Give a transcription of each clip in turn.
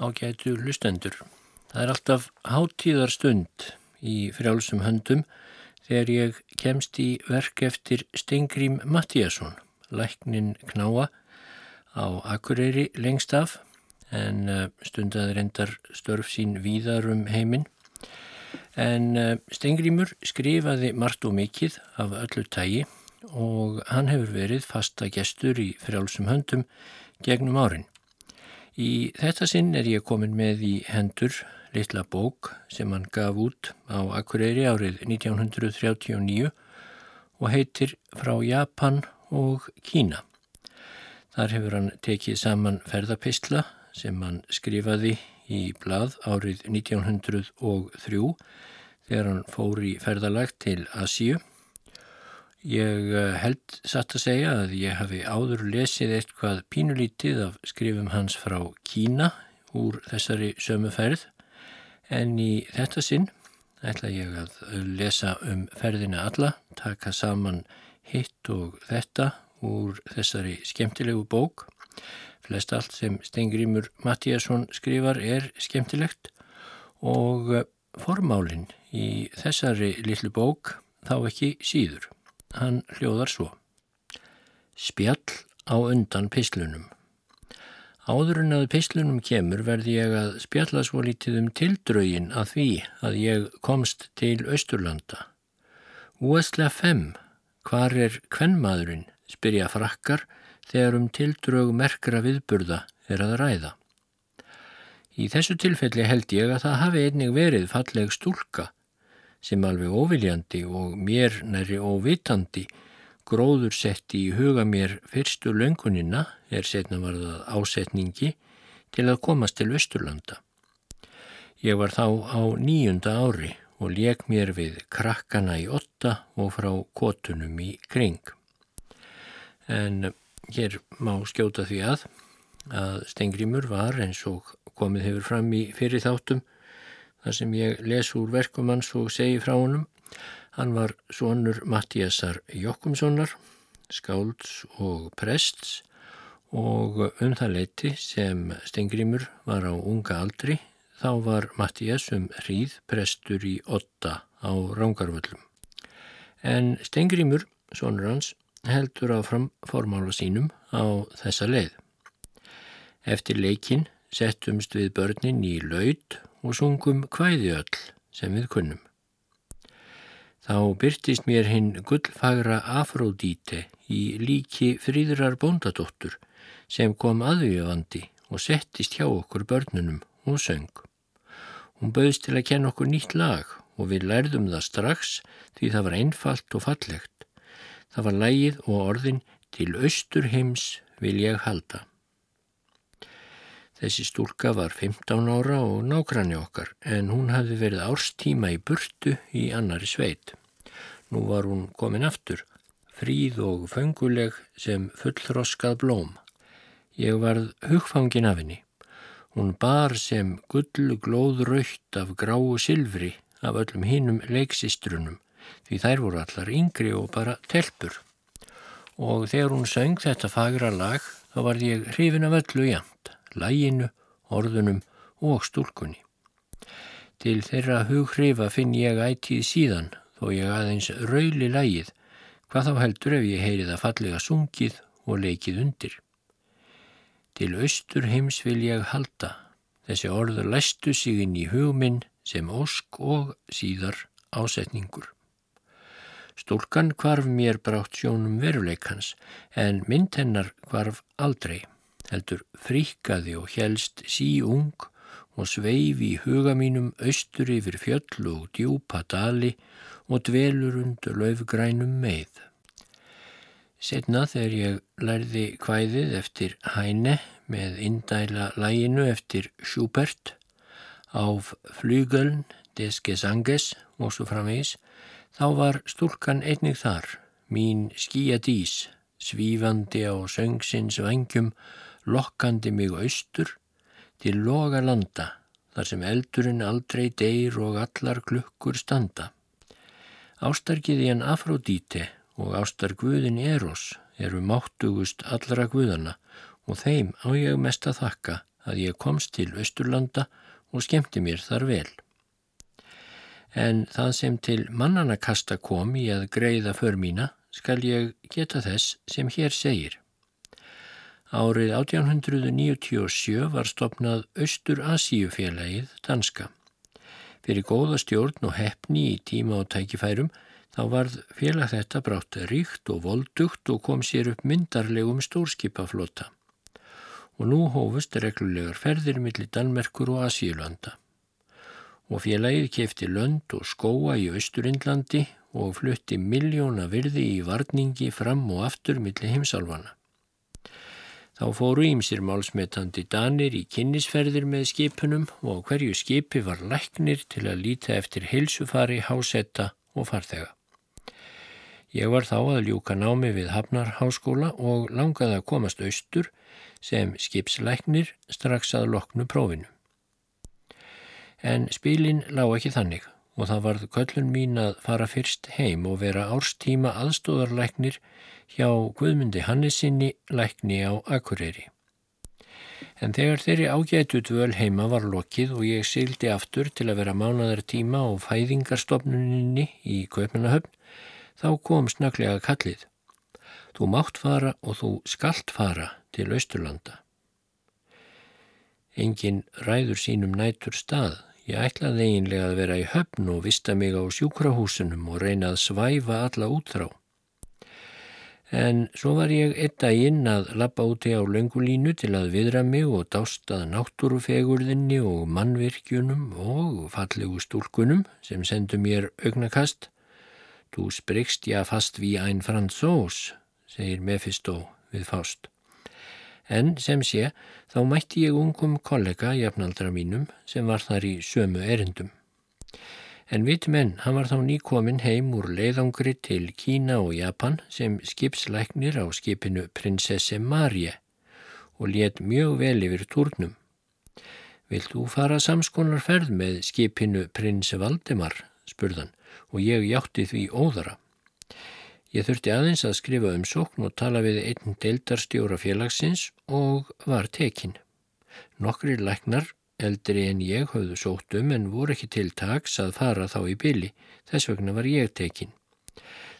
ágætu lustendur. Það er alltaf hátíðarstund í frjálsum höndum þegar ég kemst í verk eftir Stengrím Mattíasson, læknin knáa á Akureyri lengst af en eh, stundað reyndar störf sín víðar um heiminn. En eh, Stengrímur skrifaði margt og mikið af öllu tægi og hann hefur verið fasta gestur í frjálsum höndum gegnum árin. Í þetta sinn er ég komin með í hendur litla bók sem hann gaf út á Akureyri árið 1939 og heitir Frá Japan og Kína. Þar hefur hann tekið saman ferðapistla sem hann skrifaði í blað árið 1903 þegar hann fór í ferðalag til Asíu Ég eh, held satt að segja að ég hafi áður lesið eitthvað pínulítið af skrifum hans frá Kína úr þessari sömuferð en í þetta sinn ætla ég að lesa um ferðina alla, taka saman hitt og þetta úr þessari skemmtilegu bók. Flest allt sem Stengrimur Mattíasson skrifar er skemmtilegt og eh, formálinn í þessari litlu bók þá ekki síður. Hann hljóðar svo. Spjall á undan pislunum. Áður en að pislunum kemur verði ég að spjalla svo lítið um tildraugin að því að ég komst til Östurlanda. Úestlega 5. Hvar er kvennmaðurinn? spyrja frakkar þegar um tildraug merkra viðburða er að ræða. Í þessu tilfelli held ég að það hafi einnig verið falleg stúlka sem alveg óviljandi og mér næri óvitandi gróður setti í huga mér fyrstu löngunina er setna varðað ásetningi til að komast til Östurlanda. Ég var þá á nýjunda ári og leik mér við krakkana í otta og frá kotunum í kring. En hér má skjóta því að að Stengrimur var eins og komið hefur fram í fyrir þáttum þar sem ég les úr verkum hans og segi frá honum. Hann var sonur Mattíasar Jokkumssonar, skálds og prests og um það leiti sem Stengrimur var á unga aldri þá var Mattías um hríð prestur í otta á Rángarvöllum. En Stengrimur, sonur hans, heldur áfram formála sínum á þessa leið. Eftir leikin settumst við börnin í laud og sungum hvæði öll sem við kunnum. Þá byrtist mér hinn gullfagra Afrodíte í líki fríðrar bóndadóttur sem kom aðvíðavandi og settist hjá okkur börnunum og söng. Hún bauðst til að kenna okkur nýtt lag og við lærðum það strax því það var einfalt og fallegt. Það var lægið og orðin til austur heims vil ég halda. Þessi stúlka var 15 ára og nákvæmni okkar en hún hafði verið árstíma í burtu í annari sveit. Nú var hún komin aftur, fríð og fenguleg sem fullroskað blóm. Ég varð hugfangin af henni. Hún bar sem gull glóðröytt af gráu silfri af öllum hinnum leiksistrunum því þær voru allar yngri og bara telpur. Og þegar hún söng þetta fagra lag þá var ég hrifin af öllu jæmt læginu, orðunum og stúlkunni. Til þeirra hughrifa finn ég ætið síðan þó ég aðeins rauli lægið hvað þá heldur ef ég heyri það fallega sungið og leikið undir. Til austur heims vil ég halda, þessi orður læstu sig inn í hugminn sem ósk og síðar ásetningur. Stúlkan kvarf mér brátt sjónum veruleikans en mynd hennar kvarf aldrei heldur fríkaði og helst sí ung og sveif í huga mínum austur yfir fjöll og djúpa dali og dvelur undur löfgrænum með. Setna þegar ég lærði hvæðið eftir hæne með indæla læginu eftir Schubert áf flugöln des Gesanges og svo framvegis, þá var stúlkan einnig þar, mín skíadís, svífandi á söngsins vangjum lokkandi mig austur til loga landa þar sem eldurinn aldrei deyr og allar klukkur standa. Ástarkiði en Afrodíte og ástarguðin Eros eru máttugust allra guðana og þeim á ég mest að þakka að ég komst til Östurlanda og skemmti mér þar vel. En það sem til mannanakasta kom í að greiða för mína skal ég geta þess sem hér segir. Árið 1897 var stopnað Östur Asíufélagið danska. Fyrir góða stjórn og hefni í tíma og tækifærum þá varð félag þetta brátt ríkt og voldugt og kom sér upp myndarlegum stórskipaflota og nú hófust reglulegar ferðir millir Danmerkur og Asíulanda. Og félagið kefti lönd og skóa í Östurindlandi og flutti miljóna virði í varningi fram og aftur millir heimsálfana. Þá fóru ímsir málsmetandi danir í kynnisferðir með skipunum og hverju skipi var læknir til að líta eftir heilsufari, hásetta og farþega. Ég var þá að ljúka námi við Hafnarháskóla og langaði að komast austur sem skipslæknir strax að loknu prófinu. En spílinn lág ekki þannig og það varð köllun mín að fara fyrst heim og vera árstíma aðstóðarlæknir hjá Guðmundi Hannesinni lækni á Akureyri. En þegar þeirri ágætu dvöl heima var lokið og ég sildi aftur til að vera mánadar tíma á fæðingarstofnuninni í Kaupmannahöfn, þá kom snaklega kallið. Þú mátt fara og þú skallt fara til Östurlanda. Engin ræður sínum nætur stað. Ég ætlaði eiginlega að vera í höfn og vista mig á sjúkrahúsunum og reyna að svæfa alla útþrá. En svo var ég eitt daginn að lappa úti á löngulínu til að viðra mig og dástað náttúrufegurðinni og mannvirkjunum og fallegu stúlkunum sem sendu mér augnakast. Þú spregst já fast við einn fransós, segir Mephisto við fást. En sem sé, þá mætti ég ungum kollega jafnaldra mínum sem var þar í sömu erindum. En vit menn, hann var þá nýkomin heim úr leiðangri til Kína og Japan sem skipslæknir á skipinu Prinsesse Marje og let mjög vel yfir turnum. Vilt þú fara samskonar ferð með skipinu Prins Valdemar, spurðan, og ég hjátti því óðara. Ég þurfti aðeins að skrifa um sókn og tala við einn deildarstjóra félagsins og var tekin. Nokkri læknar, eldri en ég höfðu sótt um en voru ekki til taks að fara þá í byli, þess vegna var ég tekin.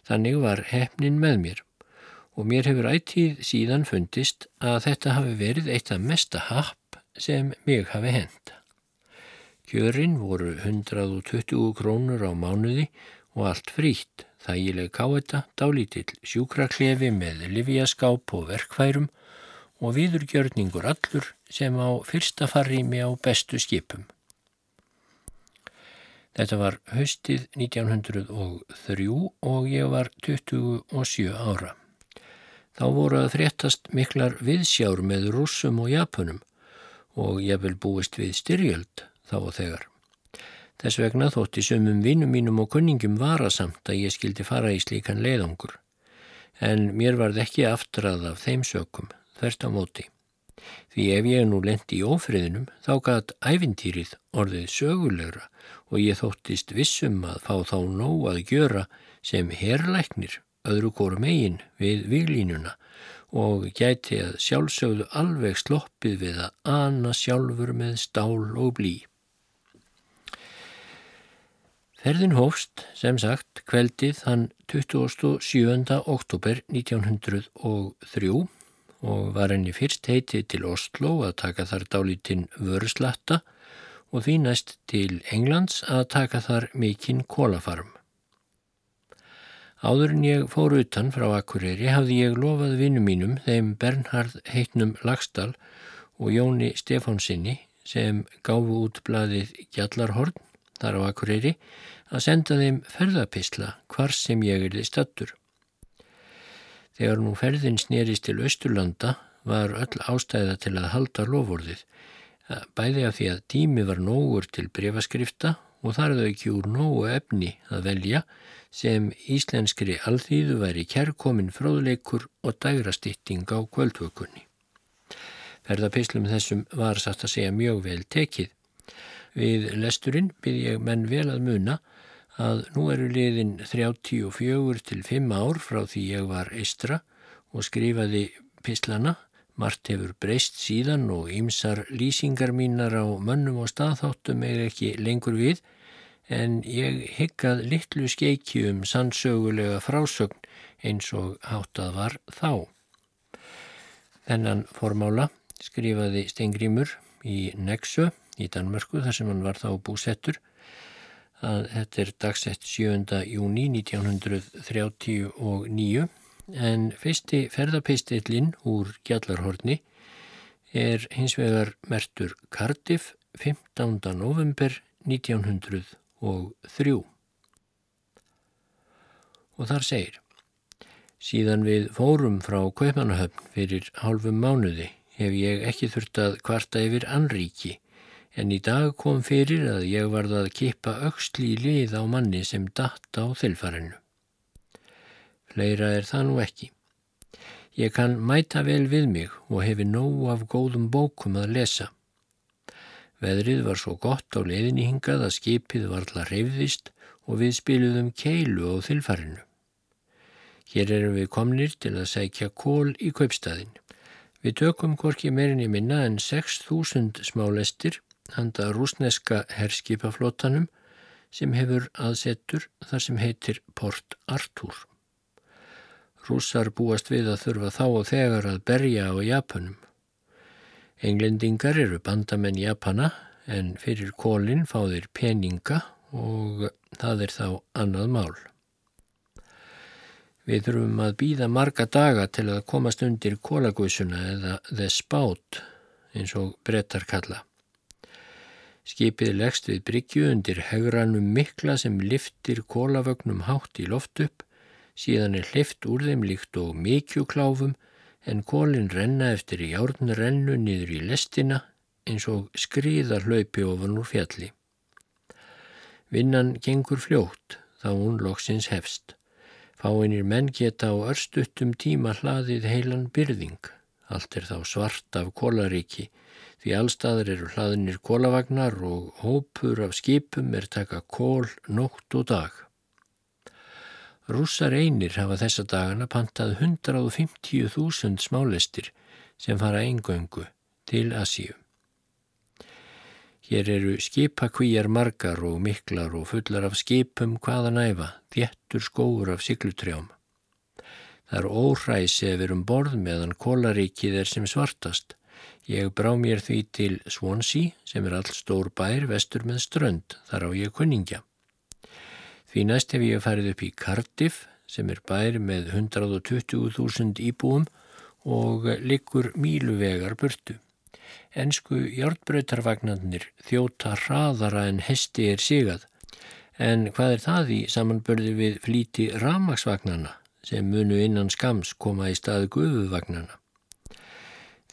Þannig var hefnin með mér og mér hefur ættið síðan fundist að þetta hafi verið eitt af mesta happ sem mig hafi henda. Kjörin voru 120 krónur á mánuði og allt frítt þægileg káeta, dálítill sjúkraklefi með livjaskáp og verkfærum og viðurgjörningur allur sem á fyrsta farrými á bestu skipum. Þetta var höstið 1903 og ég var 27 ára. Þá voru að fréttast miklar viðsjár með rússum og japunum og ég vil búist við styrjöld þá og þegar. Þess vegna þótti sömum vinnum mínum og kunningum varasamt að ég skildi fara í slíkan leiðangur. En mér varð ekki aftrað af þeim sökum, þvert á móti. Því ef ég nú lendi í ófriðinum þá gæt ævintýrið orðið sögulegra og ég þóttist vissum að fá þá nóg að gjöra sem herrleiknir öðru kórum eigin við viglínuna og gæti að sjálfsögðu alveg sloppið við að ana sjálfur með stál og blí. Ferðin hófst, sem sagt, kveldið þann 27. oktober 1903 og var henni fyrst heitið til Oslo að taka þar dálítinn vörslatta og því næst til Englands að taka þar mikinn kólafarm. Áður en ég fór utan frá Akureyri hafði ég lofað vinnu mínum þeim Bernhard heitnum Lagstall og Jóni Stefánsinni sem gáfu út blaðið Gjallarhorn þar á Akureyri að senda þeim ferðapisla hvar sem ég erði stattur. Þegar nú ferðin snerist til Östurlanda var öll ástæða til að halda lofórðið, bæði af því að tími var nógur til breyfaskrifta og þar þau ekki úr nógu efni að velja sem íslenskri alþýðu væri kærkomin fróðleikur og dægrastýtting á kvöldvökunni. Ferðapislum þessum var satt að segja mjög vel tekið. Við lesturinn byrð ég menn vel að muna að nú eru liðin 34 til 5 ár frá því ég var eistra og skrifaði pislana Mart hefur breyst síðan og ýmsar lýsingar mínar á mönnum og staðháttum er ekki lengur við en ég hyggað litlu skeiki um sannsögulega frásögn eins og háttað var þá. Þennan formála skrifaði Stengrimur í Nexö í Danmörku þar sem hann var þá búsettur að þetta er dagsett 7. júni 1939 en fyrsti ferðarpistillin úr Gjallarhorni er hins vegar mertur Cardiff 15. november 1903 og þar segir Síðan við fórum frá Kaupanahöfn fyrir hálfum mánuði hef ég ekki þurft að kvarta yfir anríki en í dag kom fyrir að ég varð að kippa auksli í lið á manni sem datta á þilfarinu. Fleira er það nú ekki. Ég kann mæta vel við mig og hefi nóg af góðum bókum að lesa. Veðrið var svo gott á leiðinni hingað að skipið var alltaf reyfðist og við spiluðum keilu á þilfarinu. Hér erum við komnir til að sækja kól í kaupstæðin. Við tökum hvorki meirinni minna en 6.000 smálestir handa rúsneska herskipaflótanum sem hefur aðsettur þar sem heitir Port Arthur. Rússar búast við að þurfa þá og þegar að berja á Japanum. Englendingar eru bandamenn Japana en fyrir kólinn fá þeir peninga og það er þá annað mál. Við þurfum að býða marga daga til að komast undir kólagusuna eða the spout eins og brettar kalla. Skipið leggst við bryggju undir hegranum mikla sem liftir kólavögnum hátt í loft upp síðan er hlift úr þeim líkt og mikjukláfum en kólinn renna eftir í járnrennu niður í lestina eins og skriðar hlaupi ofan úr fjalli. Vinnan gengur fljótt þá hún loksins hefst. Fáinir menn geta á örstuttum tíma hlaðið heilan byrðing. Allt er þá svart af kólaríki því allstaðar eru hlaðinir kólavagnar og hópur af skipum er taka kól nótt og dag. Rússar einir hafa þessa dagana pantað 150.000 smálestir sem fara eingöngu til Asíu. Hér eru skipakvíjar margar og miklar og fullar af skipum hvaða næfa, þjettur skóur af siglutrjám. Það er óhræs ef við erum borð meðan kólaríkið er sem svartast. Ég brá mér því til Swansea sem er all stór bær vestur með strönd, þar á ég kunningja. Því næst hef ég farið upp í Cardiff sem er bær með 120.000 íbúum og liggur míluvegar burtu. Ensku hjártbröytarvagnarnir þjóta hraðara en hesti er sigað en hvað er það í samanbörði við flíti ramagsvagnarna sem munu innan skams koma í staðu guðuvagnarna.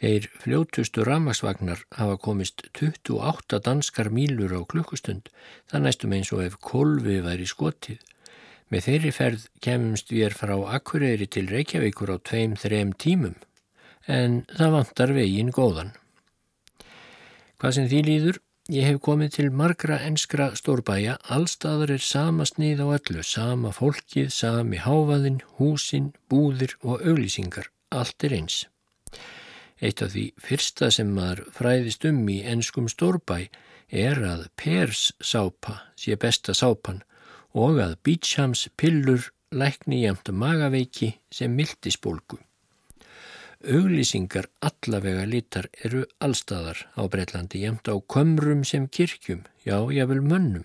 Þeir fljótustu ramagsvagnar hafa komist 28 danskar mílur á klukkustund, það næstum eins og ef kolvi væri skotið. Með þeirri ferð kemumst við frá Akureyri til Reykjavíkur á tveim, þrem tímum, en það vantar vegin góðan. Hvað sem því líður, ég hef komið til margra enskra stórbæja, allstaðar er sama snið á öllu, sama fólkið, sami háfaðin, húsin, búðir og auglýsingar, allt er eins. Eitt af því fyrsta sem maður fræðist um í ennskum stórbæ er að Pers sápa sé besta sápan og að Beachams pillur lækni jæmt magaveiki sem mildisbólgu. Auglýsingar allavega lítar eru allstaðar á Breitlandi jæmt á kömrum sem kirkjum, já, jável mönnum.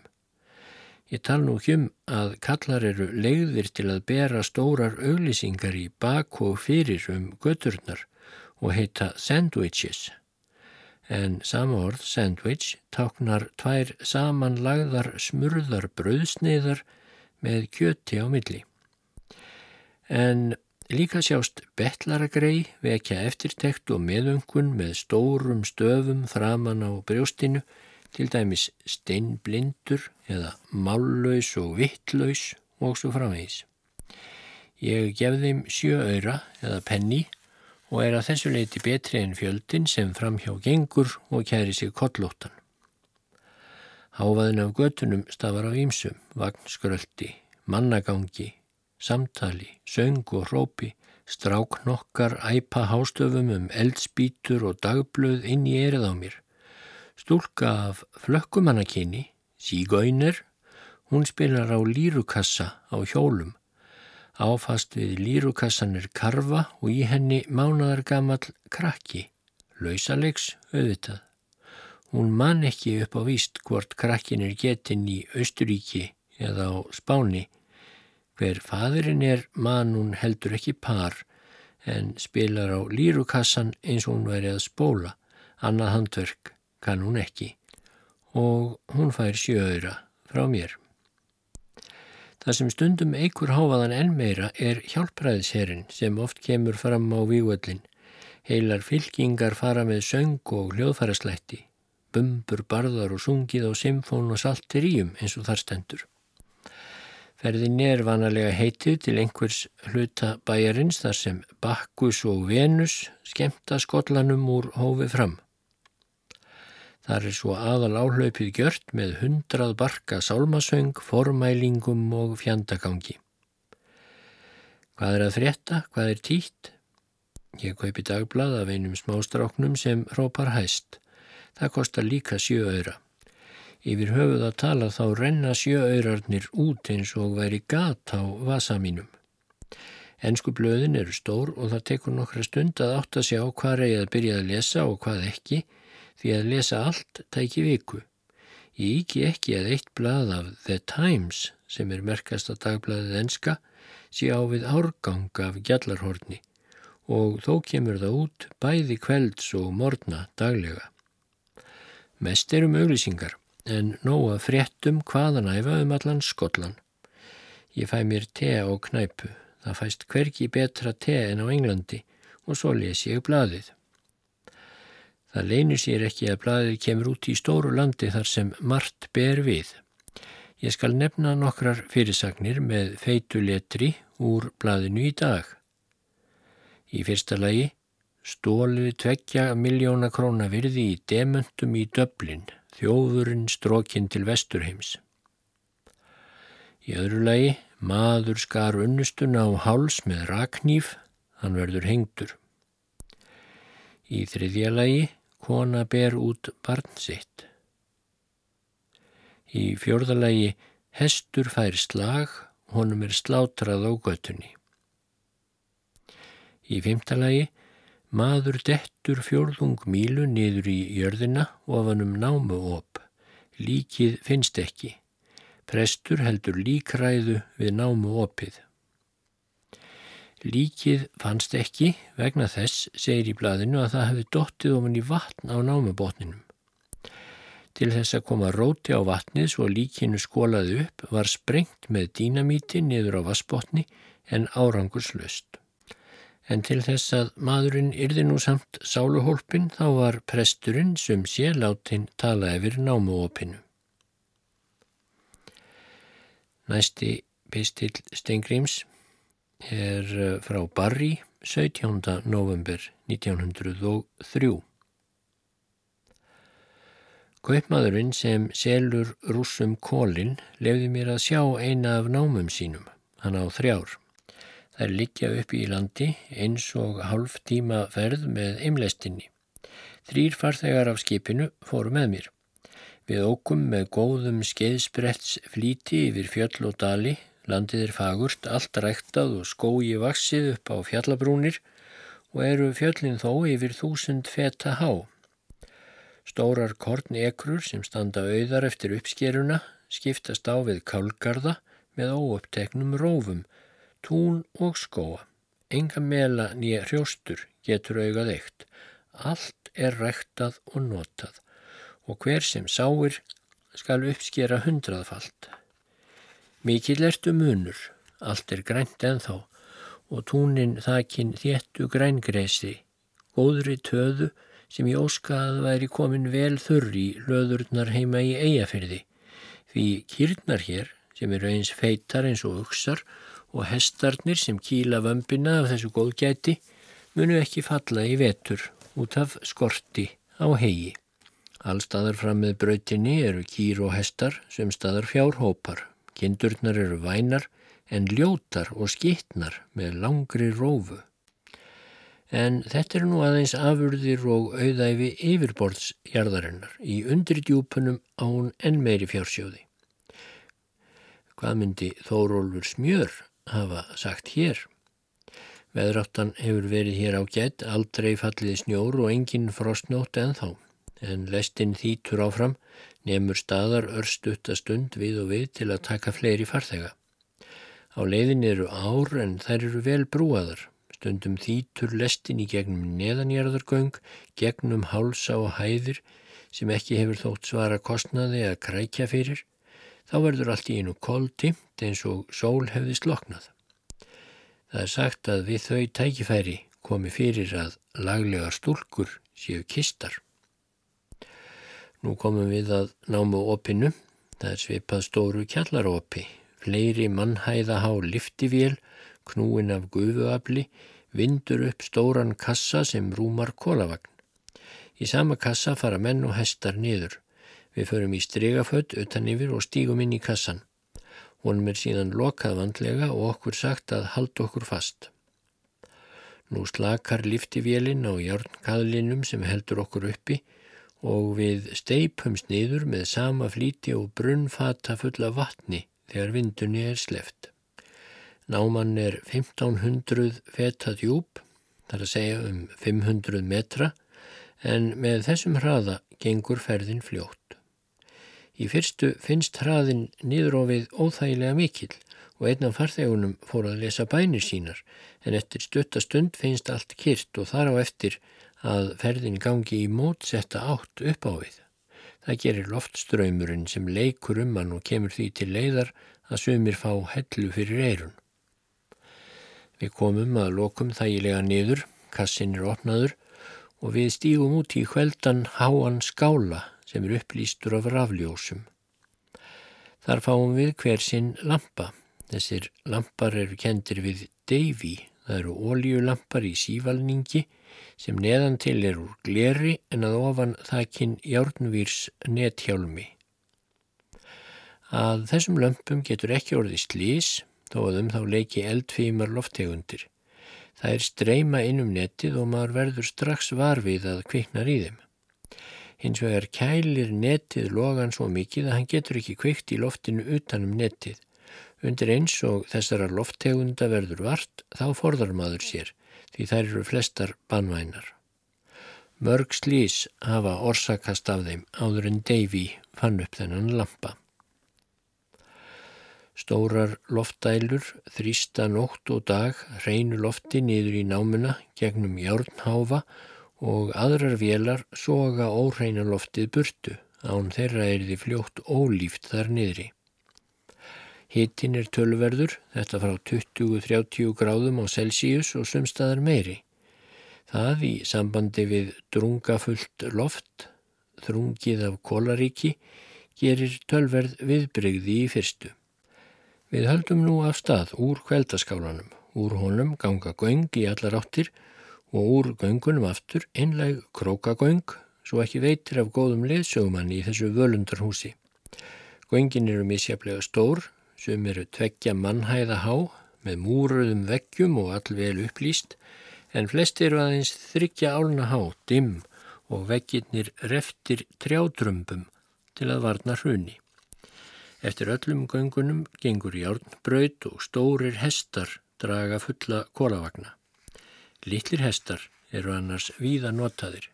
Ég tal nú ekki um að kallar eru leiðir til að bera stórar auglýsingar í bak og fyrir um göturnar og heita sandwiches. En sama orð, sandwich, táknar tvær samanlagðar smurðar brauðsneiðar með kjöti á milli. En líka sjást betlaragrei vekja eftirtekt og meðungun með stórum stöfum framann á brjóstinu, til dæmis steinblindur eða mállaus og vittlaus og svo framvegis. Ég gef þeim sjö öyra eða penni og er að þessu leiti betri en fjöldin sem framhjá gengur og kæri sig kollóttan. Háfaðin af götunum stafar á ímsum, vagnskröldi, mannagangi, samtali, söng og hrópi, Stráknokkar æpa hástöfum um eldspítur og dagblöð inn í erið á mér. Stúlka af flökkumannakinni, sígauner, hún spilar á lírukassa á hjólum. Áfast við lírukassan er karfa og í henni mánaðar gammal krakki, lausalegs auðvitað. Hún man ekki upp á víst hvort krakkin er getinn í Austuríki eða á Spáni Hver fadurinn er mann hún heldur ekki par en spilar á lírukassan eins og hún væri að spóla. Annað handverk kann hún ekki og hún fær sjööðra frá mér. Það sem stundum eikur háfaðan enn meira er hjálpræðisherrin sem oft kemur fram á vývöldin. Heilar fylkingar fara með söng og hljóðfæraslætti, bumbur, barðar og sungið á symfón og salteríum eins og þar stendur. Ferðinni er vanalega heitið til einhvers hluta bæjarins þar sem Bakkus og Venus skemta skollanum úr hófi fram. Þar er svo aðal áhlaupið gjört með hundrað barka sálmasöng, formælingum og fjandagangi. Hvað er að frétta? Hvað er títt? Ég kaupi dagblad af einum smástráknum sem hrópar hæst. Það kostar líka sjö öðra. Yfir höfuð að tala þá renna sjöaurarnir út eins og væri gat á vasa mínum. Ennsku blöðin eru stór og það tekur nokkra stund að átta sig á hvað reyði að byrja að lesa og hvað ekki því að lesa allt tæki viku. Ég ekki ekki að eitt blað af The Times sem er merkast að dagbladið enska sé á við árgang af gjallarhorni og þó kemur það út bæði kvelds og morna daglega. Mest eru mögulísingar en nóg að fréttum hvaðan æfa um allan skollan. Ég fæ mér te á knæpu. Það fæst hverki betra te en á Englandi og svo les ég bladið. Það leynir sér ekki að bladið kemur út í stóru landi þar sem margt ber við. Ég skal nefna nokkrar fyrirsagnir með feituletri úr bladinu í dag. Í fyrsta lagi stólið tveggja miljóna króna virði í demöntum í döblinn þjóðurinn strókin til vesturheims. Í öðru lagi, maður skar unnustuna á háls með raknýf, hann verður hengtur. Í þriðja lagi, kona ber út barn sitt. Í fjörða lagi, hestur fær slag, honum er slátrað á göttunni. Í fymta lagi, Maður dettur fjörðung mílu niður í jörðina ofanum námu op. Líkið finnst ekki. Prestur heldur líkræðu við námu opið. Líkið fannst ekki vegna þess, segir í bladinu, að það hefði dottið ofan í vatn á námubotninum. Til þess að koma róti á vatnið svo líkinu skólaði upp var sprengt með dínamíti niður á vassbotni en árangurslöst en til þess að maðurinn yrði nú samt sáluhólpin þá var presturinn sem sé látin tala yfir námuopinu. Næsti pistil Stengrims er eh, frá Barri 17. november 1903. Kaupmaðurinn sem selur rúsum kólinn lefði mér að sjá eina af námum sínum, hann á þrjár. Þær liggja upp í landi eins og halv tíma ferð með eimlestinni. Þrýr farþegar af skipinu fóru með mér. Við ókum með góðum skeiðspretts flíti yfir fjöll og dali, landið er fagurt, allt ræktað og skói vaksið upp á fjallabrúnir og eru fjöllin þó yfir þúsund feta há. Stórar kornekrur sem standa auðar eftir uppskeruna skiptast á við kálgarða með óuppteknum rófum tún og skóa. Enga mela nýja hrjóstur getur augað eitt. Allt er ræktað og notað og hver sem sáir skal uppskera hundraðfalt. Mikið lertu munur, allt er grænt enþá og túnin þakin þéttu grængresi, góðri töðu sem ég óskaði væri komin vel þurr í löðurnar heima í eigafyrði, því kýrnar hér sem eru eins feitar eins og uksar og hestarnir sem kýla vömbina af þessu góðgæti munu ekki falla í vetur út af skorti á hegi. Allstaðar fram með brautinni eru kýr og hestar sem staðar fjárhópar. Kindurnar eru vænar en ljótar og skittnar með langri rófu. en þetta er nú aðeins afurðir og auðæfi yfirborðsjarðarinnar í undridjúpunum án enn meiri fjársjóði. Hvað myndi Þórólfur Smjör hafa sagt hér? Veðráttan hefur verið hér á gett, aldrei falliði snjór og engin frostnótt en þá. En lestinn þýtur áfram, nefnur staðar örstutastund við og við til að taka fleiri farþega. Á leiðin eru ár en þær eru vel brúaðar. Stundum þýtur lestin í gegnum neðanjörðargöng, gegnum hálsa og hæðir sem ekki hefur þótt svara kostnaði að krækja fyrir. Þá verður allt í einu koltimt eins og sól hefði sloknað. Það er sagt að við þau tækifæri komi fyrir að laglegar stúlkur séu kistar. Nú komum við að námu opinu, það er svipað stóru kjallarópi, fleiri mannhæða há liftivél, knúin af gufuafli, vindur upp stóran kassa sem rúmar kólavagn. Í sama kassa fara menn og hestar niður. Við förum í strigaföld utan yfir og stígum inn í kassan. Honum er síðan lokað vandlega og okkur sagt að halda okkur fast. Nú slakar liftivélinn á járnkaðlinum sem heldur okkur uppi og við steipumst niður með sama flíti og brunnfata fulla vatni þegar vindunni er sleft. Náman er 1500 feta djúb, þar að segja um 500 metra, en með þessum hraða gengur ferðin fljótt. Í fyrstu finnst hraðin niðurofið óþægilega mikill og einn af farþegunum fór að lesa bænir sínar en eftir stuttastund finnst allt kyrt og þar á eftir að ferðin gangi í mótsetta átt upp á við. Það gerir loftströymurinn sem leikur um hann og kemur því til leiðar að sumir fá hellu fyrir eirun. Við komum að lokum þægilega niður, kassin er opnaður og við stígum út í hveldan háan skála sem er upplýstur af rafljósum. Þar fáum við hver sinn lampa. Þessir lampar eru kendir við Davy, það eru óljulampar í sívalningi sem neðan til er úr gleri en að ofan þakkinn járnvýrs nethjálmi. Að þessum lömpum getur ekki orðið slís þó að um þá leiki eldfímar loftegundir. Það er streyma inn um netið og maður verður strax varfið að kviknar í þeim. Hins vegar kælir netið logan svo mikið að hann getur ekki kvikt í loftinu utanum netið. Undir eins og þessara lofttegunda verður vart þá forðar maður sér því þær eru flestar banvænar. Mörg slís hafa orsakast af þeim áður en Davy fann upp þennan lampa. Stórar loftdælur þrýsta nótt og dag reynu lofti niður í námuna gegnum járnháfa og aðrar vélar soga óhreina loftið burtu, án þeirra er því fljótt ólíft þar niðri. Hittin er tölverður, þetta frá 20-30 gráðum á Celsius og sumstaðar meiri. Það í sambandi við drungafullt loft, þrungið af kólaríki, gerir tölverð viðbrygði í fyrstu. Við höldum nú af stað úr kveldaskálanum, úr honum ganga göng í allar áttir og úr göngunum aftur einleg krókagöng svo ekki veitir af góðum leðsögumanni í þessu völundarhúsi. Göngin eru misjaflega stór sem eru tveggja mannhæða há með múruðum veggjum og allvel upplýst en flest eru aðeins þryggja álna há, dimm og vegginnir reftir trjádrömbum til að varna hruni. Eftir öllum göngunum gengur járnbraut og stórir hestar draga fulla kólavagna. Littlir hestar eru annars víða notaðir,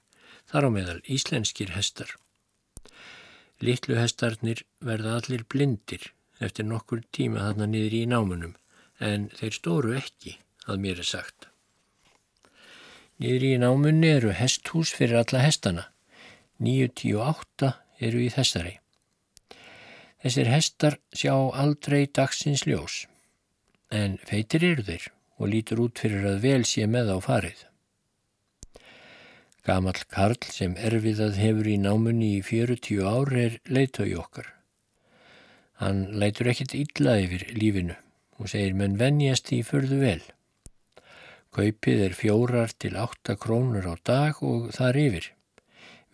þar á meðal íslenskir hestar. Littlu hestarnir verða allir blindir eftir nokkur tíma þarna niður í námunum, en þeir stóru ekki, að mér er sagt. Niður í námunni eru hesthús fyrir alla hestana. 98 eru í þessari. Þessir hestar sjá aldrei dagsins ljós, en feitir eru þeir og lítur út fyrir að vel sé með á farið. Gamal Karl sem erfiðað hefur í námunni í 40 ár er leitögi okkar. Hann leitur ekkert illa yfir lífinu og segir menn venjast í förðu vel. Kaupið er fjórar til 8 krónur á dag og þar yfir.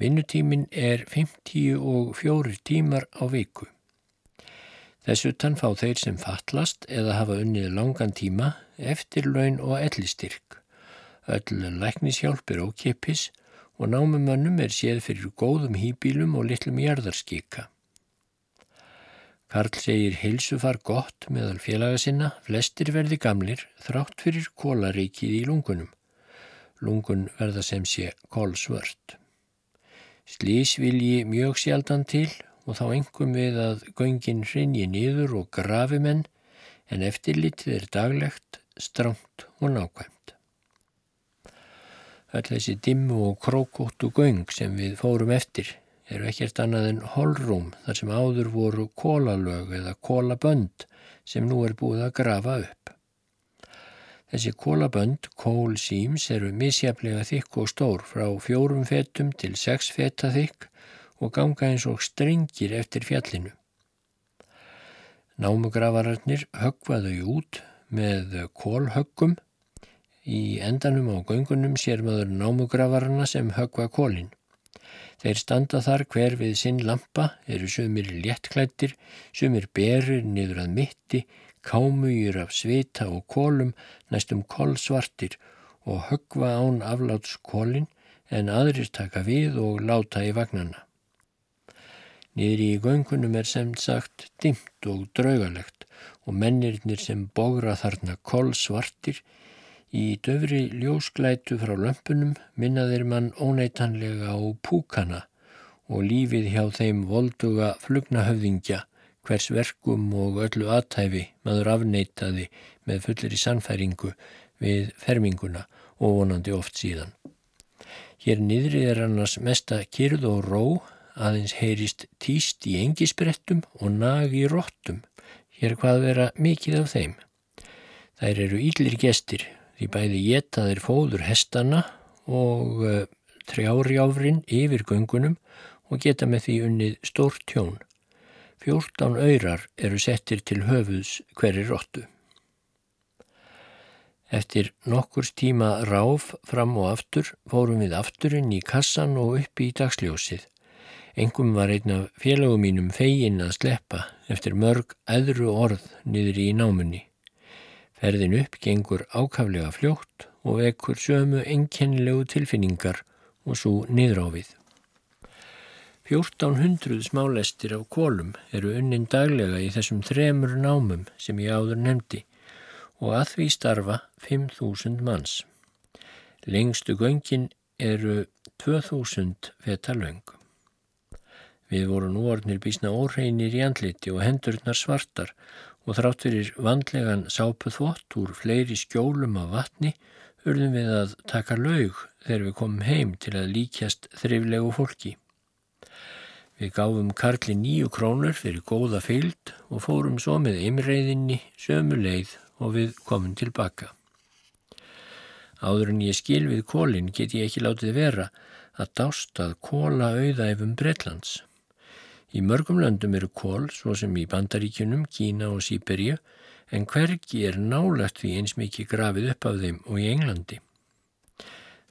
Vinnutímin er 50 og fjórir tímar á viku. Þessu tann fá þeir sem fallast eða hafa unnið langan tíma eftir laun og ellistyrk. Öll læknishjálp er ókipis og námumönnum er séð fyrir góðum hýbílum og litlum jarðarskika. Karl segir heilsufar gott meðal félaga sinna, flestir verði gamlir, þrátt fyrir kólaríkið í lungunum. Lungun verða sem sé kólsvört. Slís vilji mjög sjaldan til og þá engum við að göngin hrinji niður og grafi menn en eftirlitið er daglegt, stránt og nákvæmt. Öll þessi dimmu og krókóttu göng sem við fórum eftir eru ekkert annað en holrúm þar sem áður voru kólalög eða kólabönd sem nú er búið að grafa upp. Þessi kólabönd, kólsýms, eru misjaflega þykk og stór frá fjórum fetum til sex feta þykk og ganga eins og strengir eftir fjallinu. Námugravararnir höggvaðu út með kólhöggum. Í endanum á göngunum sér maður námugravararna sem höggva kólinn. Þeir standa þar hver við sinn lampa, eru sumir léttklættir, sumir berir niður að mitti, kámugir af svita og kólum, næstum kólsvartir og högva án afláts kólin en aðrir taka við og láta í vagnana. Niður í göngunum er sem sagt dimt og draugalegt og mennirnir sem bógra þarna kólsvartir Í döfri ljósklætu frá lömpunum minnaðir mann óneitanlega á púkana og lífið hjá þeim volduga flugnahöfðingja hvers verkum og öllu aðtæfi maður afneitaði með fullir í sannfæringu við ferminguna og vonandi oft síðan. Hér niðri er annars mesta kyrð og ró aðeins heyrist týst í engisbrettum og nag í róttum. Hér hvað vera mikið af þeim. Þær eru íllir gestir Því bæði getaðir fóður hestana og uh, trjárjáfrin yfir göngunum og geta með því unnið stór tjón. Fjórtán öyrar eru settir til höfuðs hverri róttu. Eftir nokkurs tíma ráf fram og aftur fórum við afturinn í kassan og upp í dagsljósið. Engum var einn af félagum mínum fegin að sleppa eftir mörg öðru orð niður í námunni. Ferðin upp gengur ákaflega fljótt og vekur sömu ennkennilegu tilfinningar og svo við. 1400 smálestir af kólum eru unnin daglega í þessum þremur námum sem ég áður nefndi og að því starfa 5.000 manns. Lengstu göngin eru 2.000 feta löng. Við vorum nú orðnir bísna óreinir í andliti og hendurnar svartar og þrátt fyrir vandlegan sápuþvott úr fleiri skjólum af vatni urðum við að taka laug þegar við komum heim til að líkjast þriflegu fólki. Við gáfum Karli nýju krónur fyrir góða fylgd og fórum svo með ymreiðinni sömu leið og við komum tilbaka. Áður en ég skil við kólinn get ég ekki látið vera að dást að kóla auðæfum Breitlands. Í mörgum löndum eru kól, svo sem í Bandaríkunum, Kína og Sýberíu, en hvergi er nálagt því eins mikið grafið upp af þeim og í Englandi.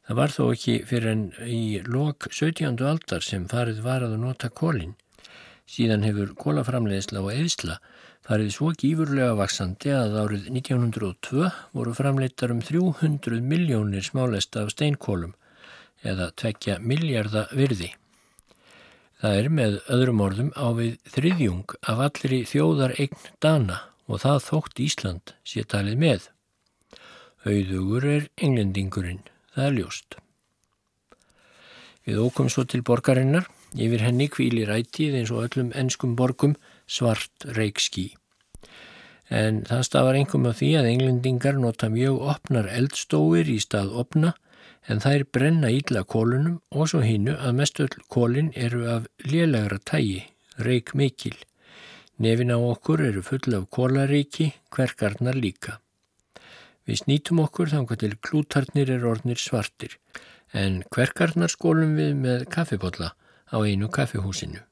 Það var þó ekki fyrir en í lok 17. aldar sem farið var að nota kólinn. Síðan hefur kólaframleðsla og eðsla farið svo gífurlega vaksandi að árið 1902 voru framleitar um 300 miljónir smálesta af steinkólum eða tvekja miljarda virði. Það er með öðrum orðum á við þriðjung af allri þjóðar eign dana og það þótt Ísland sé talið með. Auðugur er englendingurinn, það er ljóst. Við ókum svo til borgarinnar, yfir henni kvíli rætið eins og öllum ennskum borgum svart reikskí. En það stafar engum af því að englendingar nota mjög opnar eldstóir í stað opna en þær brenna ídla kólunum og svo hinnu að mestöll kólin eru af lélegra tægi, reik mikil. Nefin á okkur eru full af kólaríki, hverkarnar líka. Við snýtum okkur þangar til klútarnir er orðnir svartir, en hverkarnar skólum við með kaffibotla á einu kaffihúsinu.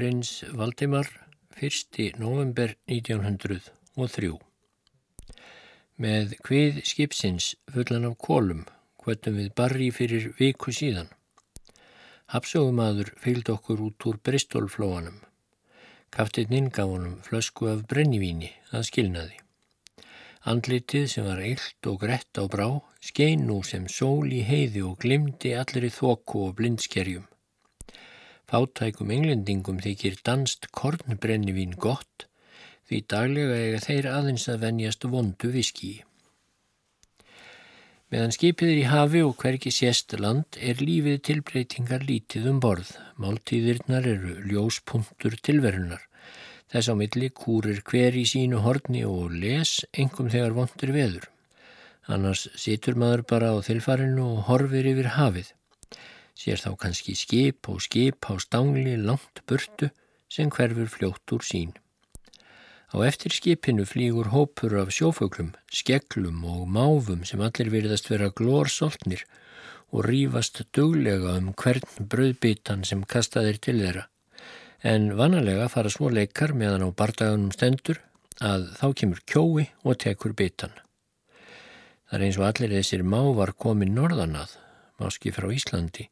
Prins Valdimar 1. november 1903 Með hvið skipsins fullan af kólum, hvötum við barri fyrir viku síðan. Hapsögumadur fylgd okkur út úr Bristolflóanum. Kaftinninn gaf honum flösku af brennivíni að skilnaði. Andlitið sem var eilt og grett á brá skein nú sem sól í heiði og glimti allir í þokku og blindskerjum. Fátækum englendingum þykir danst kornbrennivín gott því daglega eiga þeir aðeins að venjast vondu viski. Meðan skipið er í hafi og hverki sést land er lífið tilbreytingar lítið um borð. Máltíðirnar eru ljóspunktur tilverunar. Þess á milli kúrir hver í sínu horni og les engum þegar vondur veður. Annars situr maður bara á þilfarinu og horfir yfir hafið sér þá kannski skip og skip á stangli langt burtu sem hverfur fljótt úr sín. Á eftir skipinu flýgur hópur af sjóföglum, skeglum og máfum sem allir virðast vera glórsoltnir og rýfast duglega um hvern bröðbitan sem kastaðir til þeirra. En vanalega fara svo leikar meðan á bardagunum stendur að þá kemur kjói og tekur bitan. Það er eins og allir þessir mávar komið norðanað, máski frá Íslandi,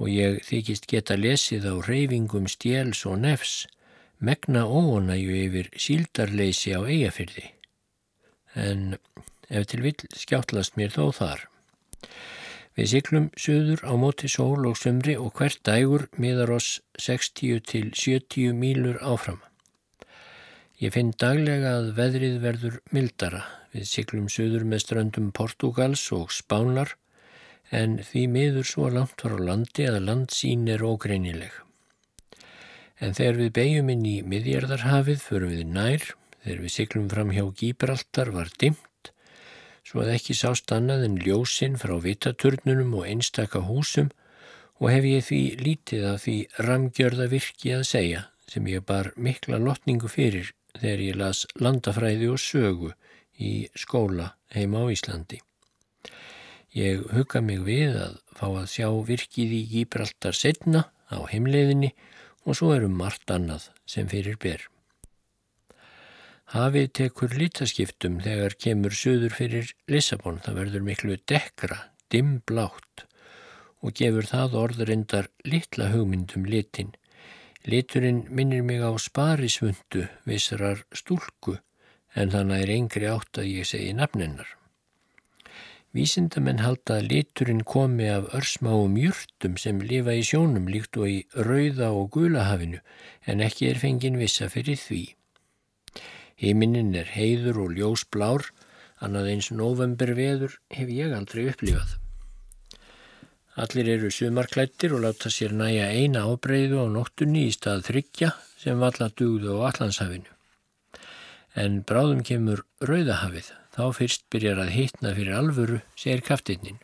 og ég þykist geta lesið á reyfingum stjels og nefs, megna óonæju yfir síldarleysi á eigafyrði. En ef til vill skjáttlast mér þó þar. Við syklum söður á móti sól og sömri og hvert dægur miðar oss 60 til 70 mílur áfram. Ég finn daglega að veðrið verður mildara. Við syklum söður með ströndum Portugals og Spánar en því miður svo langt var á landi að landsín er ógreinileg. En þegar við beigjum inn í miðjarðarhafið förum við nær, þegar við syklum fram hjá Gíbraltar var dimt, svo að ekki sást annað en ljósinn frá vitaturnunum og einstaka húsum og hef ég því lítið af því ramgjörða virki að segja sem ég bar mikla lotningu fyrir þegar ég las landafræði og sögu í skóla heima á Íslandi. Ég hugga mig við að fá að sjá virkið í Gíbraltar setna á heimleiðinni og svo eru margt annað sem fyrir ber. Hafið tekur lítaskiptum þegar kemur söður fyrir Lissabon. Það verður miklu dekra, dimmblátt og gefur það orðurindar litla hugmyndum litin. Liturinn minnir mig á sparisvundu vissrar stúlku en þannig er yngri átt að ég segi nafninnar. Vísindamenn halda að liturinn komi af örsmáum júrtum sem lifa í sjónum líkt og í rauða og gulahafinu en ekki er fengin vissa fyrir því. Himinin er heiður og ljósblár, annað eins november veður hef ég aldrei upplifað. Allir eru sumarklættir og láta sér næja eina ábreyðu á nóttunni í stað þryggja sem valla dugðu á allanshafinu. En bráðum kemur rauðahafið Þá fyrst byrjar að hitna fyrir alvöru, segir kaftinnin.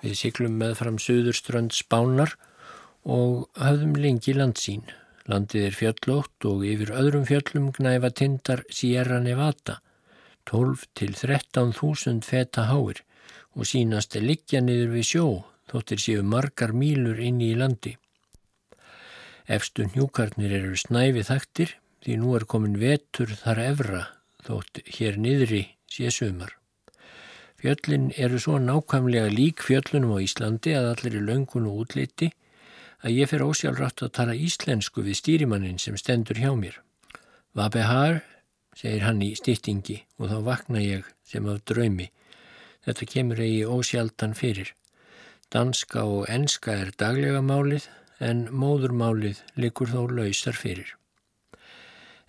Við syklum með fram söðurströnd spánar og hafðum lengi landsín. Landið er fjöllótt og yfir öðrum fjöllum gnæfa tindar Sierra Nevada, 12 til 13.000 feta háir og sínast er liggja niður við sjó, þóttir séu margar mílur inni í landi. Efstu njúkarnir eru snæfið þaktir því nú er komin vetur þar evra þótt hér niðri sé sumar. Fjöllin eru svo nákvæmlega lík fjöllunum á Íslandi að allir er löngun og útliti að ég fer ósjálfrátt að tala íslensku við stýrimannin sem stendur hjá mér. Vabehar, segir hann í stýttingi og þá vakna ég sem af draumi. Þetta kemur eigi ósjaldan fyrir. Danska og enska er daglega málið en móðurmálið likur þó lausar fyrir.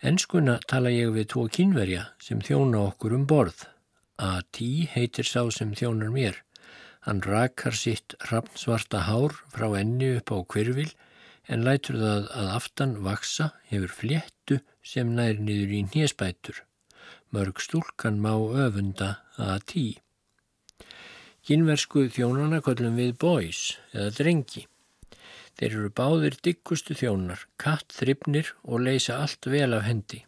Enskuna tala ég við tvo kynverja sem þjóna okkur um borð. A.T. heitir sá sem þjónar mér. Hann rakar sitt rapnsvarta hár frá enni upp á kvirvil en lætur það að aftan vaksa hefur fléttu sem nær niður í nýjespætur. Mörg stúlkan má öfunda A.T. Kynversku þjónana kollum við boys eða drengi. Þeir eru báðir diggustu þjónar, katt þryfnir og leysa allt vel af hendi.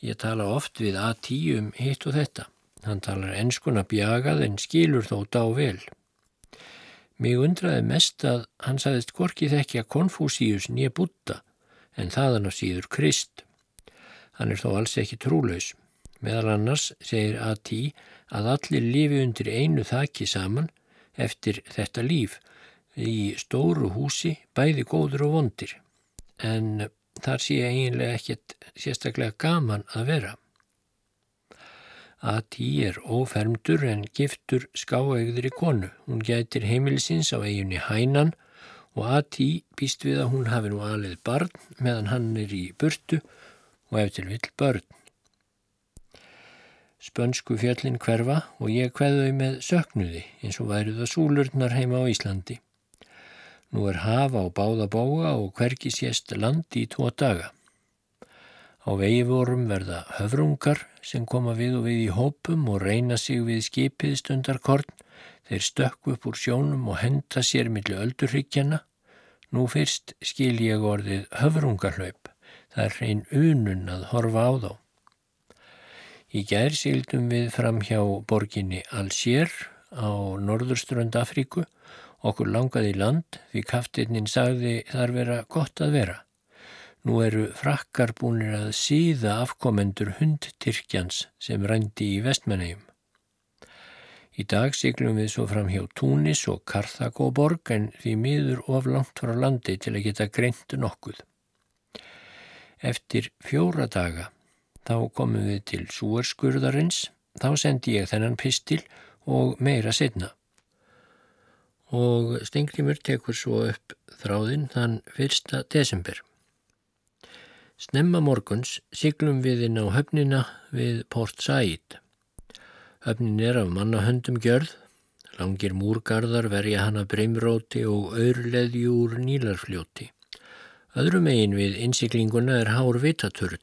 Ég tala oft við A10 um hitt og þetta. Hann talar enskuna bjagað en skilur þó dá vel. Mig undraði mest að hann sagðist gorkið ekki að Konfúsíus nýja búta en þaðan á síður Krist. Hann er þó alls ekki trúlaus. Meðal annars segir A.T. að allir lifi undir einu þaki saman eftir þetta líf í stóru húsi bæði góður og vondir en þar sé eiginlega ekkert sérstaklega gaman að vera. A.T. er ófermdur en giftur skáegður í konu. Hún gætir heimilisins á eiginni Hænan og A.T. býst við að hún hafi nú alveg barn meðan hann er í burtu og eftir vill börn. Spönsku fjallin hverfa og ég kveðau með söknuði eins og værið að súlurnar heima á Íslandi. Nú er hafa á báða bóa og hverki sést land í tvo daga. Á vegi vorum verða höfrungar sem koma við og við í hópum og reyna sig við skipið stundarkorn. Þeir stökku upp úr sjónum og henda sér millir öldurryggjana. Nú fyrst skil ég orðið höfrungarhlaup. Það er hrein unun að horfa á þá. Í gær sildum við fram hjá borginni Alsér á norðurströnd Afríku Okkur langaði í land því kaftirnin sagði þar vera gott að vera. Nú eru frakkar búinir að síða afkomendur hundtyrkjans sem rændi í vestmennegjum. Í dag siglum við svo fram hjá Túnis og Karthagóborg en því miður of langt frá landi til að geta greint nokkuð. Eftir fjóra daga þá komum við til Súarskurðarins, þá sendi ég þennan pistil og meira setna og Stengrimur tekur svo upp þráðinn þann 1. desember. Snemma morguns siglum við inn á höfnina við Port Said. Höfnin er af mannahöndum gjörð, langir múrgarðar verja hana breymróti og auðleði úr nílarfljóti. Öðrum eigin við innsiklinguna er hár vitaturn.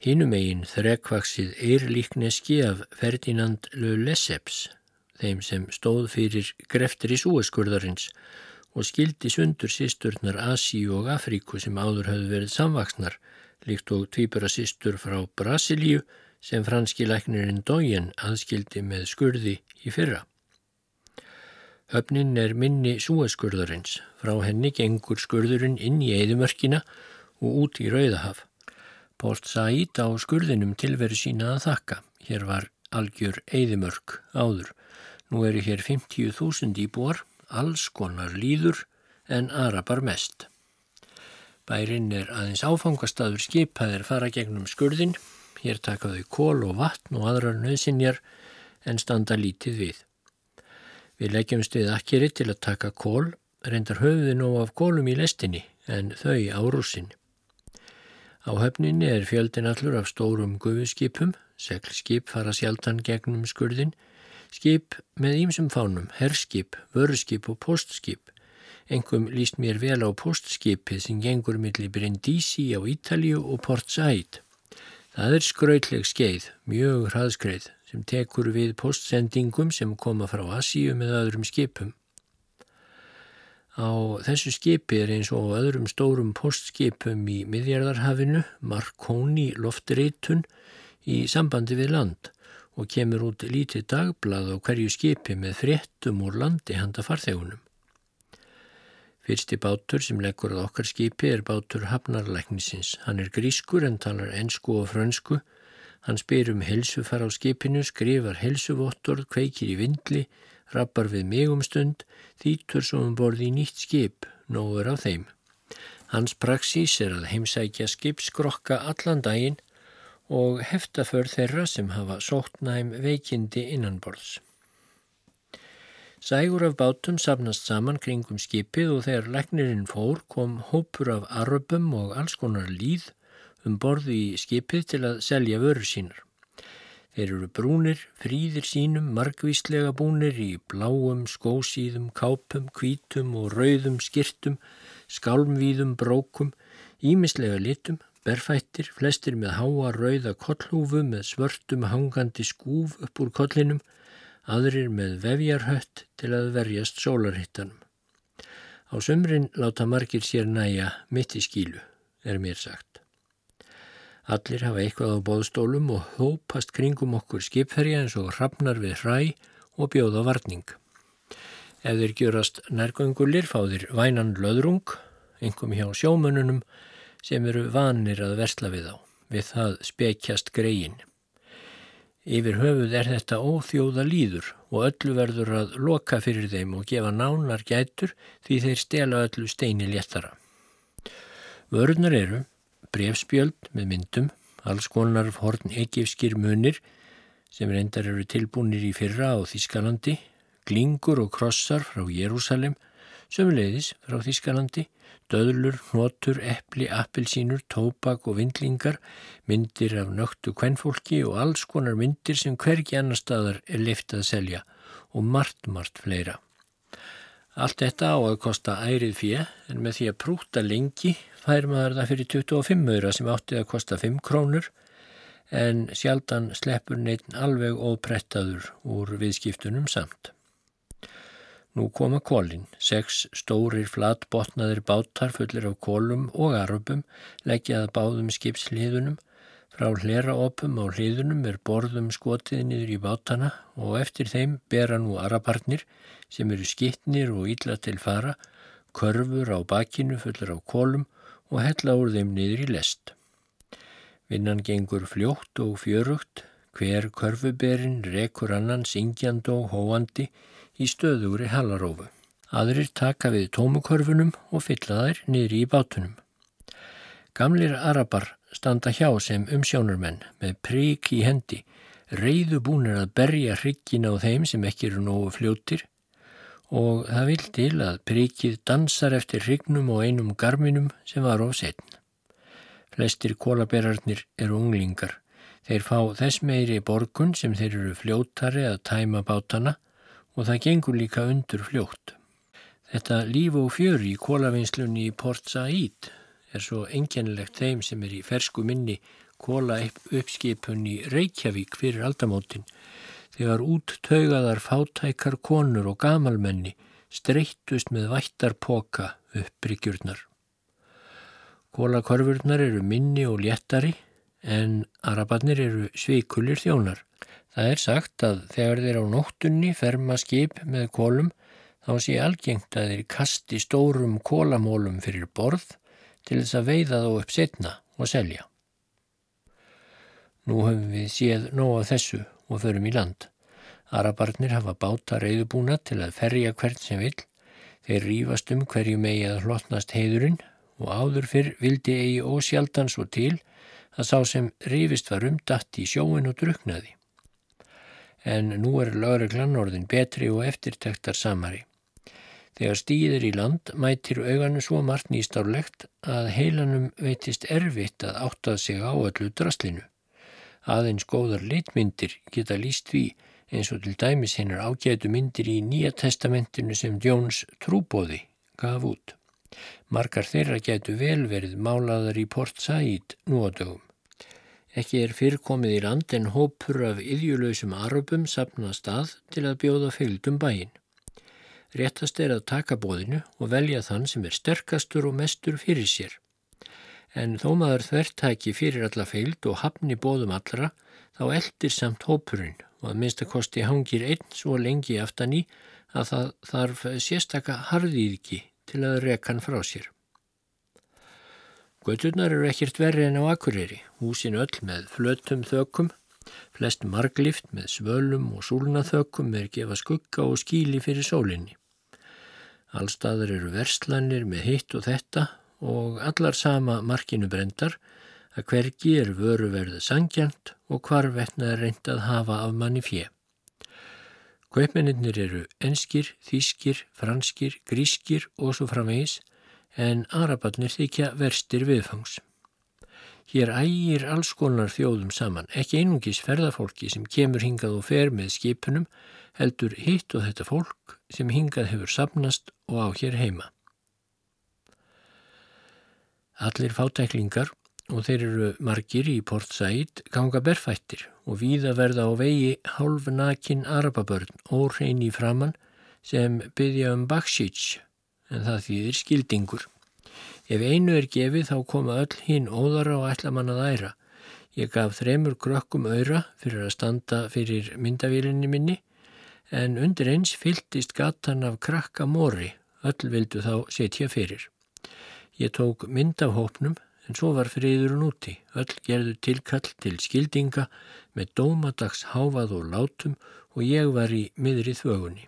Hínum eigin þrekvaksið eirlíkneski af Ferdinand Le Lesseps þeim sem stóð fyrir greftir í súeskurðarins og skildi sundur sísturnar Asíu og Afríku sem áður hafði verið samvaksnar, líkt og tvíbara sístur frá Brasilíu sem franski læknirinn Dójen aðskildi með skurði í fyrra. Höfnin er minni súeskurðarins, frá henni gengur skurðurinn inn í eðimörkina og út í Rauðahaf. Port Said á skurðinum tilveru sína að þakka, hér var algjör eðimörk áður. Nú eru hér 50.000 íbúar, alls konar líður en arabar mest. Bærin er aðeins áfangastadur skipaðir fara gegnum skurðin, hér taka þau kól og vatn og aðrar nöðsinjar en standa lítið við. Við leggjum stuð akkeri til að taka kól, reyndar höfðin og af kólum í lestinni en þau á rúsin. Á höfninni er fjöldin allur af stórum gufuskipum, seglskip fara sjaldan gegnum skurðin, Skip með ýmsum fánum, herskip, vörskip og postskip. Engum líst mér vel á postskipið sem gengur millir Brindisi á Ítalju og Port Said. Það er skrautleg skeið, mjög hraðskreið, sem tekur við postsendingum sem koma frá Asíu með öðrum skipum. Á þessu skipi er eins og öðrum stórum postskipum í miðjarðarhafinu Marconi loftreitun í sambandi við land og kemur út lítið dagblad á hverju skipi með fréttum úr landi handa farþegunum. Fyrsti bátur sem leggur að okkar skipi er bátur Hafnarlæknisins. Hann er grískur en talar ensku og frönsku. Hann spyr um helsufar á skipinu, skrifar helsuvottor, kveikir í vindli, rappar við mig um stund, þýtur svo um borði í nýtt skip, nógur á þeim. Hans praxís er að heimsækja skipskrokka allan daginn og heftaför þeirra sem hafa sóttnæm veikindi innanborðs. Sægur af bátum safnast saman kringum skipið og þegar leknirinn fór kom hópur af aröpum og alls konar líð um borði í skipið til að selja vörur sínar. Þeir eru brúnir, fríðir sínum, margvíslega búnir í bláum, skósíðum, kápum, kvítum og rauðum skirtum, skálmvíðum, brókum, ímislega litum, Berfættir, flestir með háa rauða kollhúfu með svörtum hangandi skúf upp úr kollinum, aðrir með vefjarhött til að verjast sólarhittanum. Á sömrin láta margir sér næja mitt í skílu, er mér sagt. Allir hafa eitthvað á bóðstólum og hópast kringum okkur skipferja eins og hrafnar við hræ og bjóða varning. Ef þeir gjörast nærgöngulir fá þeir vænan löðrung, engum hjá sjómönunum, sem eru vanir að versla við á, við það spekjast greiðin. Yfir höfuð er þetta óþjóða líður og öllu verður að loka fyrir þeim og gefa nánar gætur því þeir stela öllu steini léttara. Vörðnar eru brefspjöld með myndum, alls konar horn ekifskir munir sem reyndar eru tilbúinir í fyrra á Þískalandi, glingur og krossar frá Jérúsalem, sömuleiðis frá Þískalandi, döðlur, hnotur, eppli, appelsínur, tópak og vindlingar, myndir af nögtu kvennfólki og alls konar myndir sem hvergi annar staðar er liftað að selja og margt, margt fleira. Allt þetta á að kosta ærið fjö en með því að prúta lengi fær maður það fyrir 25 öðra sem áttið að kosta 5 krónur en sjaldan sleppur neitt alveg óprettaður úr viðskiptunum samt. Nú koma kólinn, sex stórir flatbotnaðir bátar fullir af kólum og aröpum leggjaða báðum skipsliðunum. Frá hleraopum á hliðunum er borðum skotið niður í bátana og eftir þeim bera nú arapartnir sem eru skittnir og ítla til fara, körfur á bakinu fullir af kólum og hella úr þeim niður í lest. Vinnan gengur fljótt og fjörugt, hver körfuberinn rekur annan syngjand og hóandi í stöðugri halarófu. Aðrir taka við tómukörfunum og fylla þær niður í bátunum. Gamlir arabar standa hjá sem umsjónurmenn með prík í hendi, reyðu búnir að berja hryggin á þeim sem ekki eru nógu fljóttir og það vil til að príkið dansar eftir hryggnum og einum garminum sem var á setn. Flestir kólaberarnir eru unglingar. Þeir fá þess meiri borgun sem þeir eru fljóttari að tæma bátana og það gengur líka undur fljótt. Þetta líf og fjör í kólavinnslunni í Port Said er svo engjannlegt þeim sem er í fersku minni kóla uppskipun í Reykjavík fyrir aldamótin þegar út taugaðar fátækar konur og gamalmenni streyttust með vættarpoka upp bryggjurnar. Kólakorfurnar eru minni og léttari en arabarnir eru sveikulir þjónar. Það er sagt að þegar þeir á nóttunni ferma skip með kólum þá sé algengt að þeir kasti stórum kólamólum fyrir borð til þess að veiða þá upp setna og selja. Nú höfum við séð nóg af þessu og förum í land. Arabarnir hafa báta reyðubúna til að ferja hvert sem vill. Þeir rýfast um hverju megi að hlotnast heiðurinn og áður fyrr vildi eigi ósjaldan svo til að sá sem rýfist var umdatt í sjóin og druknaði en nú er lögreglan orðin betri og eftirtektar samari. Þegar stýðir í land mætir auganu svo margt nýstárlegt að heilanum veitist erfitt að áttað sig á öllu draslinu. Aðeins góðar litmyndir geta líst því eins og til dæmis hennar ágætu myndir í Nýja testamentinu sem Jóns trúbóði gaf út. Margar þeirra gætu vel verið málaðar í Port Said nú á dögum. Ekki er fyrrkomið í land en hópur af yðjulöysum aröpum sapna stað til að bjóða fylgdum bæin. Réttast er að taka bóðinu og velja þann sem er sterkastur og mestur fyrir sér. En þó maður þvertæki fyrir alla fylgd og hafni bóðum allra, þá eldir samt hópurinn og að minnstakosti hangir einn svo lengi aftan í að það þarf sérstaka harðýðki til að reka hann frá sér. Göturnar eru ekkert verri en á Akureyri, húsin öll með flötum þökum, flest marglift með svölum og súlnaþökum er gefa skugga og skíli fyrir sólinni. Allstaðar eru verslanir með hitt og þetta og allar sama markinu brendar að hvergi er vöru verið sangjant og hvar vettna er reynd að hafa af manni fjö. Kaupmennir eru enskir, þískir, franskir, grískir og svo framvegis en arabarnir þykja verstir viðfangs. Hér ægir alls konar þjóðum saman, ekki einungis ferðarfólki sem kemur hingað og fer með skipunum, heldur hitt og þetta fólk sem hingað hefur sapnast og á hér heima. Allir fátæklingar og þeir eru margir í Port Said ganga berfættir og víða verða á vegi hálf nakin arababörn órein í framann sem byggja um baksíts en það þýðir skildingur. Ef einu er gefið þá koma öll hinn óðara og ætla mann að æra. Ég gaf þremur krökkum öyra fyrir að standa fyrir myndavílinni minni en undir eins fyltist gatan af krakka móri, öll vildu þá setja fyrir. Ég tók mynd af hópnum en svo var friðurinn úti, öll gerðu tilkall til skildinga með dómadags háfað og látum og ég var í miðri þvögunni.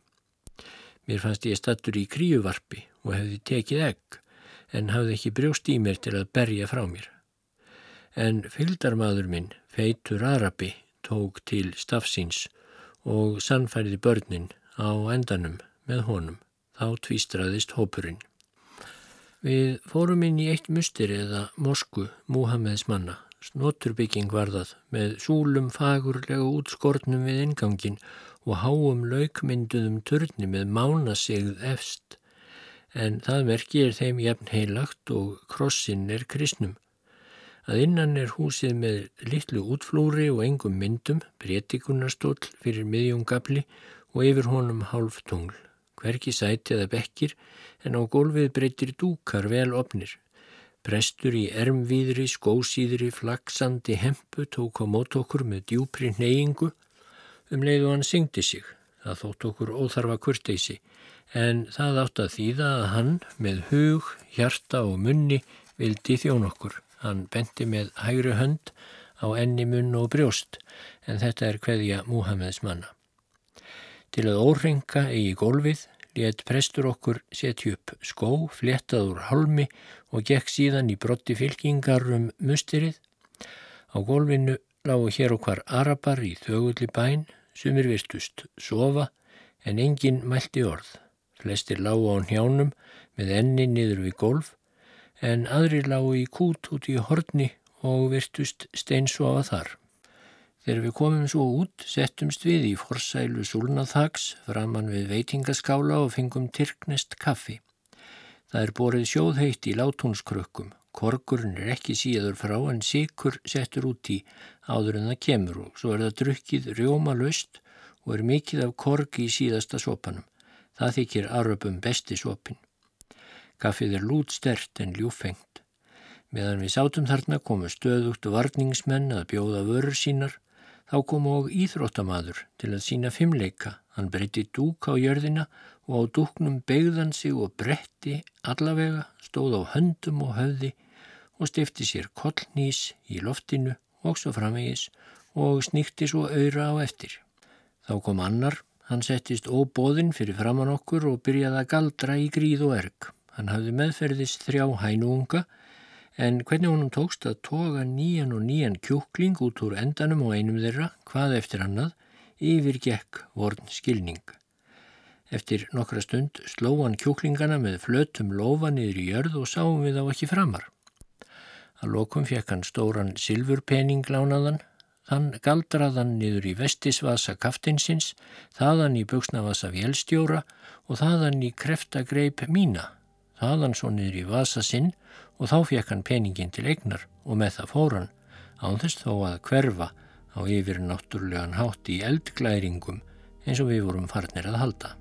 Mér fannst ég stattur í kríuvarpi og hefði tekið egg, en hafði ekki brjóst í mér til að berja frá mér. En fylgdarmadur minn, feitur Arabi, tók til stafsins og sannfæriði börnin á endanum með honum. Þá tvístraðist hópurinn. Við fórum inn í eitt mustir eða mosku Múhameðs manna. Snoturbygging var það með súlum fagurlega útskortnum við ingangin og háum laukmynduðum turni með mánasigð efst. En það merki er þeim jafn heilagt og krossin er kristnum. Að innan er húsið með litlu útflúri og engum myndum, breytikunarstól fyrir miðjungabli og yfir honum hálf tungl. Hverki sæti eða bekkir en á gólfið breytir dúkar vel opnir. Prestur í ermvíðri, skósýðri, flaksandi hempu tók á mót okkur með djúpri neyingu um leið og hann syngdi sig. Það þótt okkur óþarfa kurteysi en það átt að þýða að hann með hug, hjarta og munni vildi þjón okkur. Hann benti með hægri hönd á enni munn og brjóst en þetta er hverja Múhameðs manna. Til að órenga eigi gólfið let prestur okkur setja upp skó, flettað úr halmi og gekk síðan í brotti fylkingar um mustirið. Á gólfinu lágu hér og hvar arabar í þögulli bæn, sumir virtust sofa en enginn mælti orð. Flestir lágu á njánum með enni niður við gólf en aðri lágu í kút út í horni og virtust steinsofa þar. Þegar við komum svo út, settumst við í forsælu súlnaþaks framann við veitingaskála og fengum tyrknest kaffi. Það er borið sjóðheitt í látúnskrökkum. Korgurinn er ekki síður frá en sikur settur út í áður en það kemur og svo er það drukkið rjóma löst og er mikið af korg í síðasta sopanum. Það þykir aröpum besti sopin. Kaffið er lút stert en ljúfengt. Meðan við sátum þarna komu stöðugt varningsmenn að bjóða vörur sínar Þá kom og íþróttamaður til að sína fimmleika. Hann breytti dúk á jörðina og á dúknum begðan sig og bretti allavega, stóð á höndum og höfði og stifti sér kollnís í loftinu og svo framvegis og sníkti svo auðra á eftir. Þá kom annar, hann settist óbóðinn fyrir framann okkur og byrjaði að galdra í gríð og erg. Hann hafði meðferðist þrjá hænuunga en hvernig honum tókst að toga nýjan og nýjan kjúkling út úr endanum og einum þeirra, hvað eftir annað, yfir gekk vorn skilning. Eftir nokkra stund sló hann kjúklingana með flötum lofa niður í jörð og sáum við á ekki framar. Að lokum fekk hann stóran silfurpening lánaðan, þann galdraðan niður í vestisvasa kaftinsins, þaðan í buksnavasa vélstjóra og þaðan í kreftagreip mína, þaðan svo niður í vasa sinn og þá fekk hann peningin til eignar og með það fóran án þess þó að hverfa á yfir náttúrulegan hátt í eldglæringum eins og við vorum farnir að halda.